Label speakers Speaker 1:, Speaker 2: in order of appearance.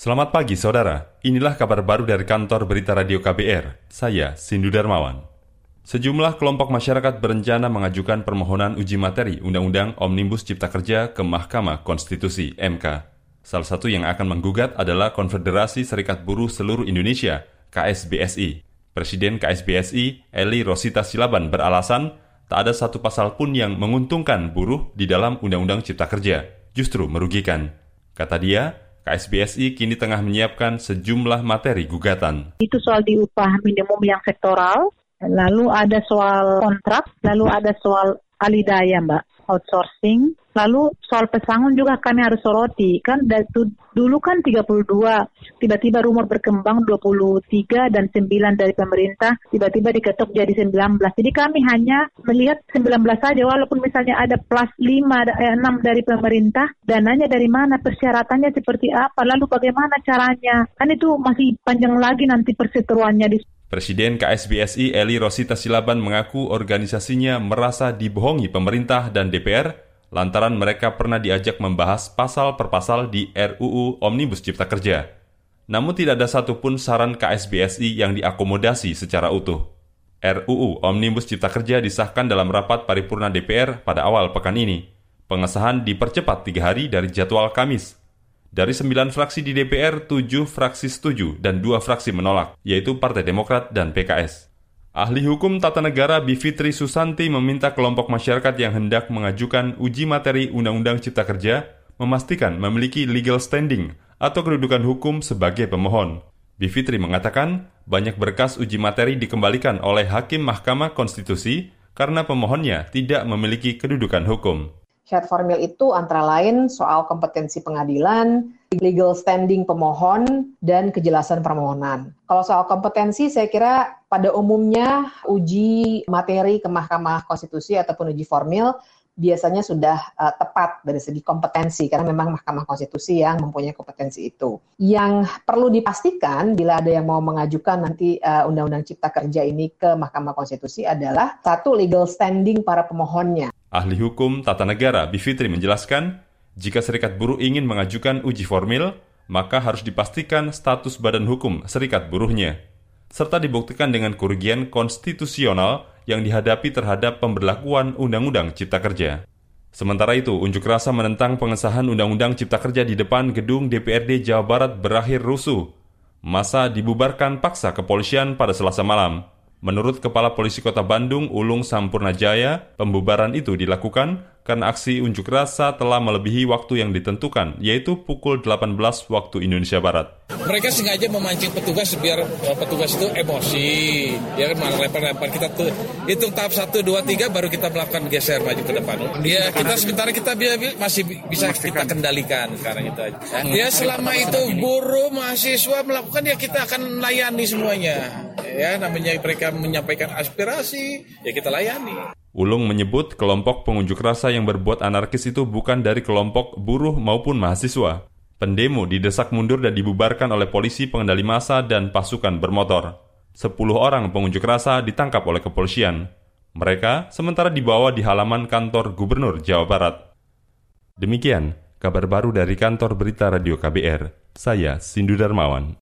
Speaker 1: Selamat pagi saudara, inilah kabar baru dari kantor berita radio KBR. Saya Sindu Darmawan. Sejumlah kelompok masyarakat berencana mengajukan permohonan uji materi Undang-Undang Omnibus Cipta Kerja ke Mahkamah Konstitusi MK. Salah satu yang akan menggugat adalah Konfederasi Serikat Buruh Seluruh Indonesia KSBSI. Presiden KSBSI Eli Rosita Silaban beralasan tak ada satu pasal pun yang menguntungkan buruh di dalam Undang-Undang Cipta Kerja, justru merugikan. Kata dia, KSBSI kini tengah menyiapkan sejumlah materi gugatan.
Speaker 2: Itu soal di upah minimum yang sektoral, lalu ada soal kontrak, lalu ada soal alidaya Mbak, outsourcing, Lalu soal pesangon juga kami harus soroti. Kan dulu kan 32, tiba-tiba rumor berkembang 23 dan 9 dari pemerintah, tiba-tiba diketuk jadi 19. Jadi kami hanya melihat 19 saja walaupun misalnya ada plus 5, eh, 6 dari pemerintah, dananya dari mana, persyaratannya seperti apa, lalu bagaimana caranya. Kan itu masih panjang lagi nanti perseteruannya di
Speaker 1: Presiden KSBSI Eli Rosita Silaban mengaku organisasinya merasa dibohongi pemerintah dan DPR lantaran mereka pernah diajak membahas pasal per pasal di RUU Omnibus Cipta Kerja. Namun tidak ada satupun saran KSBSI yang diakomodasi secara utuh. RUU Omnibus Cipta Kerja disahkan dalam rapat paripurna DPR pada awal pekan ini. Pengesahan dipercepat tiga hari dari jadwal Kamis. Dari sembilan fraksi di DPR, tujuh fraksi setuju dan dua fraksi menolak, yaitu Partai Demokrat dan PKS. Ahli hukum tata negara Bivitri Susanti meminta kelompok masyarakat yang hendak mengajukan uji materi Undang-Undang Cipta Kerja memastikan memiliki legal standing atau kedudukan hukum sebagai pemohon. Bivitri mengatakan banyak berkas uji materi dikembalikan oleh Hakim Mahkamah Konstitusi karena pemohonnya tidak memiliki kedudukan hukum.
Speaker 3: Syarat formil itu antara lain soal kompetensi pengadilan, legal standing pemohon, dan kejelasan permohonan. Kalau soal kompetensi, saya kira pada umumnya uji materi ke Mahkamah Konstitusi ataupun uji formil biasanya sudah uh, tepat dari segi kompetensi karena memang Mahkamah Konstitusi yang mempunyai kompetensi itu. Yang perlu dipastikan bila ada yang mau mengajukan nanti uh, Undang-Undang Cipta Kerja ini ke Mahkamah Konstitusi adalah satu legal standing para pemohonnya.
Speaker 1: Ahli hukum tata negara Bivitri menjelaskan, jika serikat buruh ingin mengajukan uji formil, maka harus dipastikan status badan hukum serikat buruhnya, serta dibuktikan dengan kerugian konstitusional yang dihadapi terhadap pemberlakuan Undang-Undang Cipta Kerja. Sementara itu, unjuk rasa menentang pengesahan Undang-Undang Cipta Kerja di depan gedung DPRD Jawa Barat berakhir rusuh. Masa dibubarkan paksa kepolisian pada selasa malam. Menurut Kepala Polisi Kota Bandung, Ulung Sampurnajaya, pembubaran itu dilakukan karena aksi unjuk rasa telah melebihi waktu yang ditentukan, yaitu pukul 18 waktu Indonesia Barat.
Speaker 4: Mereka sengaja memancing petugas biar eh, petugas itu emosi, ya kan malah lempar-lempar kita tuh hitung tahap 1, 2, 3 baru kita melakukan geser maju ke depan. Ya kita sementara kita masih bisa kita kendalikan sekarang itu aja. Ya selama itu buruh mahasiswa melakukan ya kita akan layani semuanya. Ya namanya mereka menyampaikan aspirasi, ya kita layani.
Speaker 1: Ulung menyebut kelompok pengunjuk rasa yang berbuat anarkis itu bukan dari kelompok buruh maupun mahasiswa. Pendemo didesak mundur dan dibubarkan oleh polisi pengendali massa dan pasukan bermotor. Sepuluh orang pengunjuk rasa ditangkap oleh kepolisian. Mereka sementara dibawa di halaman kantor Gubernur Jawa Barat. Demikian kabar baru dari kantor berita radio KBR. Saya Sindu Darmawan.